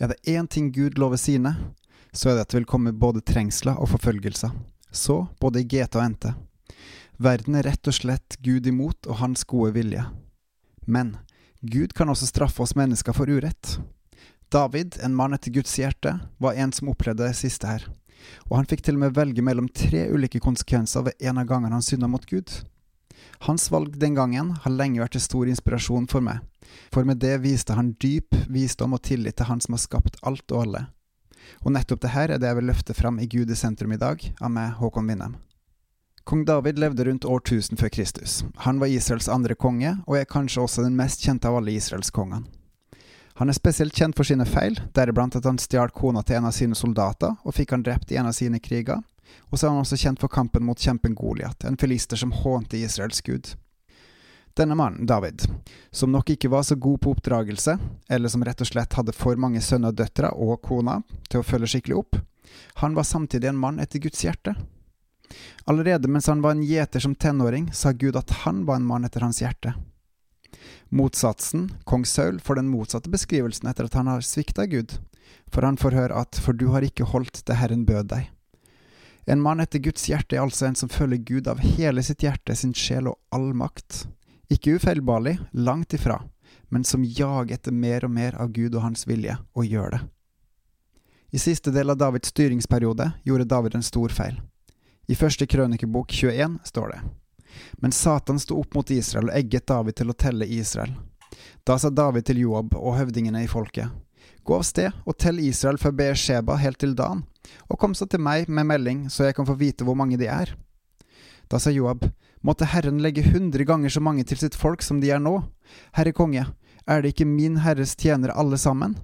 Er det én ting Gud lover sine, så er det at det vil komme både trengsler og forfølgelser. Så både i GT og NT. Verden er rett og slett Gud imot og hans gode vilje. Men Gud kan også straffe oss mennesker for urett. David, en mann etter Guds hjerte, var en som opplevde det siste her, og han fikk til og med velge mellom tre ulike konsekvenser ved en av gangene han synda mot Gud. Hans valg den gangen har lenge vært til stor inspirasjon for meg, for med det viste han dyp visdom og tillit til Han som har skapt alt og alle. Og nettopp det her er det jeg vil løfte fram i Gud i sentrum i dag, av meg, Håkon Winnem. Kong David levde rundt år 1000 før Kristus. Han var Israels andre konge, og er kanskje også den mest kjente av alle israelskongene. Han er spesielt kjent for sine feil, deriblant at han stjal kona til en av sine soldater og fikk han drept i en av sine kriger, og så er han også kjent for kampen mot kjempen Goliat, en filister som hånte Israels gud. Denne mannen, David, som nok ikke var så god på oppdragelse, eller som rett og slett hadde for mange sønner og døtre og kona til å følge skikkelig opp, han var samtidig en mann etter Guds hjerte. Allerede mens han var en gjeter som tenåring, sa Gud at han var en mann etter hans hjerte. Motsatsen, kong Saul, får den motsatte beskrivelsen etter at han har svikta Gud, for han får høre at for du har ikke holdt det Herren bød deg. En mann etter Guds hjerte er altså en som følger Gud av hele sitt hjerte, sin sjel og all makt. Ikke ufeilbarlig, langt ifra, men som jager etter mer og mer av Gud og hans vilje, og gjør det. I siste del av Davids styringsperiode gjorde David en stor feil. I første krønikebok 21 står det Men Satan sto opp mot Israel og egget David til å telle Israel. Da sa David til Joab og høvdingene i folket, Gå av sted og tell Israel fra Beersheba helt til Dan, og kom så til meg med melding, så jeg kan få vite hvor mange de er. Da sa Joab, måtte Herren legge hundre ganger så mange til sitt folk som de er nå. Herre konge, er det ikke min Herres tjenere alle sammen?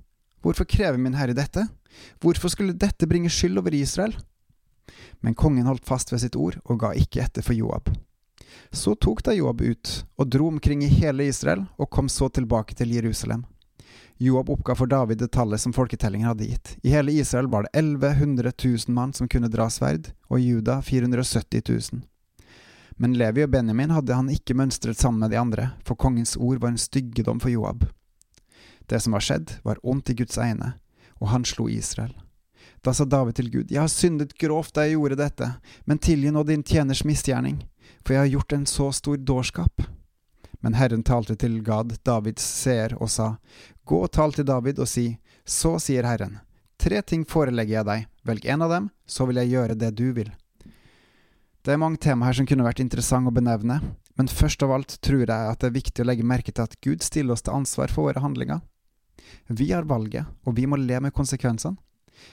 Hvorfor krever min herre dette? Hvorfor skulle dette bringe skyld over Israel? Men kongen holdt fast ved sitt ord og ga ikke etter for Joab. Så tok da Joab ut og dro omkring i hele Israel og kom så tilbake til Jerusalem. Joab oppga for David det tallet som folketellingen hadde gitt. I hele Israel var det 1100 000 mann som kunne dra sverd, og i Juda 470 000. Men Levi og Benjamin hadde han ikke mønstret sammen med de andre, for kongens ord var en styggedom for Joab. Det som var skjedd, var ondt i Guds egne, og han slo Israel. Da sa David til Gud, Jeg har syndet grovt da jeg gjorde dette, men tilgi nå din tjeners misgjerning, for jeg har gjort en så stor dårskap. Men Herren talte til Gad, Davids seer, og sa, Gå og tal til David og si, Så sier Herren, tre ting forelegger jeg deg, velg en av dem, så vil jeg gjøre det du vil. Det er mange tema her som kunne vært interessant å benevne, men først av alt tror jeg at det er viktig å legge merke til at Gud stiller oss til ansvar for våre handlinger. Vi har valget, og vi må le med konsekvensene.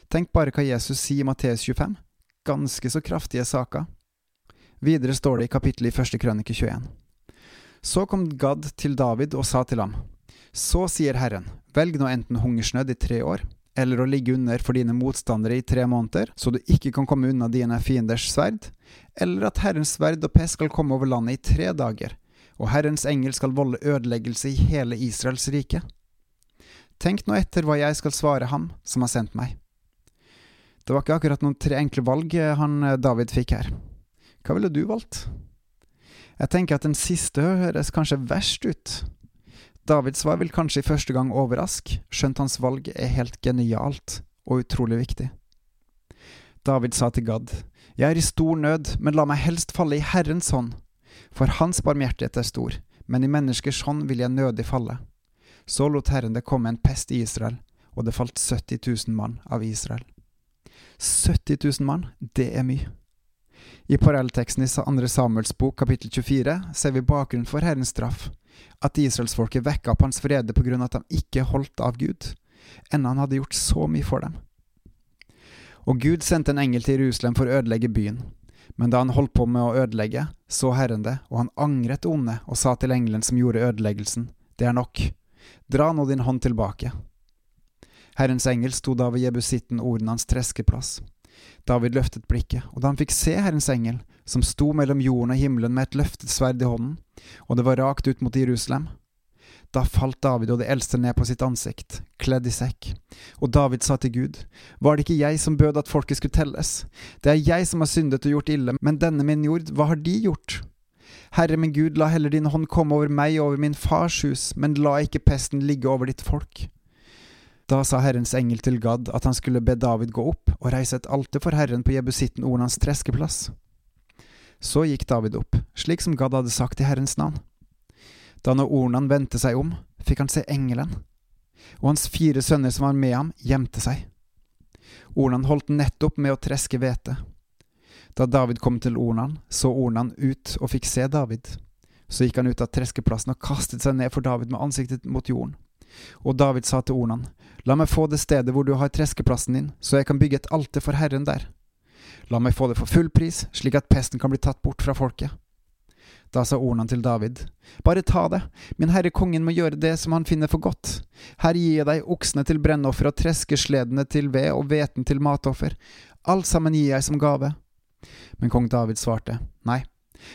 Tenk bare hva Jesus sier i Matteus 25. Ganske så kraftige saker. Videre står det i kapittelet i første krønike 21. Så kom Gad til David og sa til ham, Så sier Herren, velg nå enten hungersnød i tre år, eller å ligge under for dine motstandere i tre måneder, så du ikke kan komme unna dine fienders sverd, eller at Herrens sverd og pest skal komme over landet i tre dager, og Herrens engel skal volde ødeleggelse i hele Israels rike. Tenk nå etter hva jeg skal svare ham som har sendt meg. Det var ikke akkurat noen tre enkle valg eh, han eh, David fikk her. Hva ville du valgt? Jeg tenker at den siste høres kanskje verst ut. Davids svar vil kanskje i første gang overraske, skjønt hans valg er helt genialt og utrolig viktig. David sa til Gad, Jeg er i stor nød, men la meg helst falle i Herrens hånd, for Hans barmhjertighet er stor, men i menneskers hånd vil jeg nødig falle. Så lot Herren det komme en pest i Israel, og det falt 70 000 mann av Israel. 70 000 mann, det er mye. I parallellteksten i 2. Samuels bok kapittel 24 ser vi bakgrunnen for Herrens straff, at israelsfolket vekka opp hans frede på grunn av at de ikke holdt av Gud, enda han hadde gjort så mye for dem. Og Gud sendte en engel til Jerusalem for å ødelegge byen. Men da han holdt på med å ødelegge, så Herren det, og han angret onde og sa til engelen som gjorde ødeleggelsen, det er nok, dra nå din hånd tilbake. Herrens engel sto da ved jebusitten ordene hans treskeplass. David løftet blikket, og da han fikk se Herrens engel, som sto mellom jorden og himmelen med et løftet sverd i hånden, og det var rakt ut mot Jerusalem. Da falt David og de eldste ned på sitt ansikt, kledd i sekk, og David sa til Gud, Var det ikke jeg som bød at folket skulle telles? Det er jeg som har syndet og gjort ille, men denne min jord, hva har de gjort? Herre min Gud, la heller din hånd komme over meg og over min fars hus, men la ikke pesten ligge over ditt folk. Da sa Herrens engel til Gad at han skulle be David gå opp og reise et alter for Herren på jebusitten Ornans treskeplass. Så gikk David opp, slik som Gad hadde sagt i Herrens navn. Da når Ornan vendte seg om, fikk han se engelen, og hans fire sønner som var med ham, gjemte seg. Ornan holdt nettopp med å treske hvete. Da David kom til Ornan, så Ornan ut og fikk se David. Så gikk han ut av treskeplassen og kastet seg ned for David med ansiktet mot jorden. Og David sa til Ornan, La meg få det stedet hvor du har treskeplassen din, så jeg kan bygge et alter for Herren der. La meg få det for full pris, slik at pesten kan bli tatt bort fra folket. Da sa ordene til David, Bare ta det, min herre kongen må gjøre det som han finner for godt. Her gir jeg deg oksene til brennoffer og treskesledene til ved og hveten til matoffer. Alt sammen gir jeg som gave. Men kong David svarte, Nei,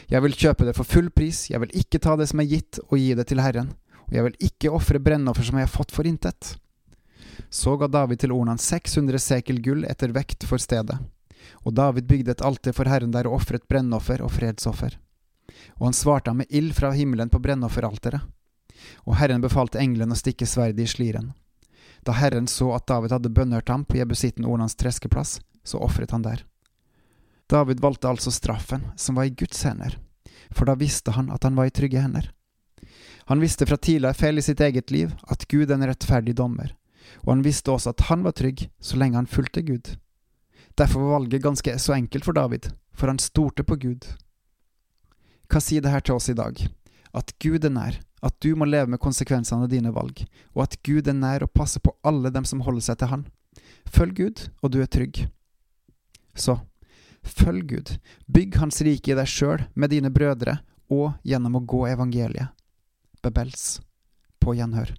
jeg vil kjøpe det for full pris, jeg vil ikke ta det som er gitt, og gi det til Herren og jeg vil ikke ofre brennoffer som jeg har fått for intet. Så ga David til ordene 600 sekel gull etter vekt for stedet, og David bygde et alter for Herren der og ofret brennoffer og fredsoffer. Og han svarte ham med ild fra himmelen på brennofferalteret. Og Herren befalte engelen å stikke sverdet i sliren. Da Herren så at David hadde bønnhørt ham på jebusitten Ornans treskeplass, så ofret han der. David valgte altså straffen, som var i Guds hender, for da visste han at han var i trygge hender. Han visste fra tidligere feil i sitt eget liv at Gud er en rettferdig dommer, og han visste også at han var trygg så lenge han fulgte Gud. Derfor var valget ganske så enkelt for David, for han stolte på Gud. Hva sier det her til oss i dag? At Gud er nær, at du må leve med konsekvensene av dine valg, og at Gud er nær og passer på alle dem som holder seg til Han. Følg Gud, og du er trygg. Så, følg Gud, bygg Hans rike i deg sjøl med dine brødre, og gjennom å gå evangeliet. Bebels. På gjenhør.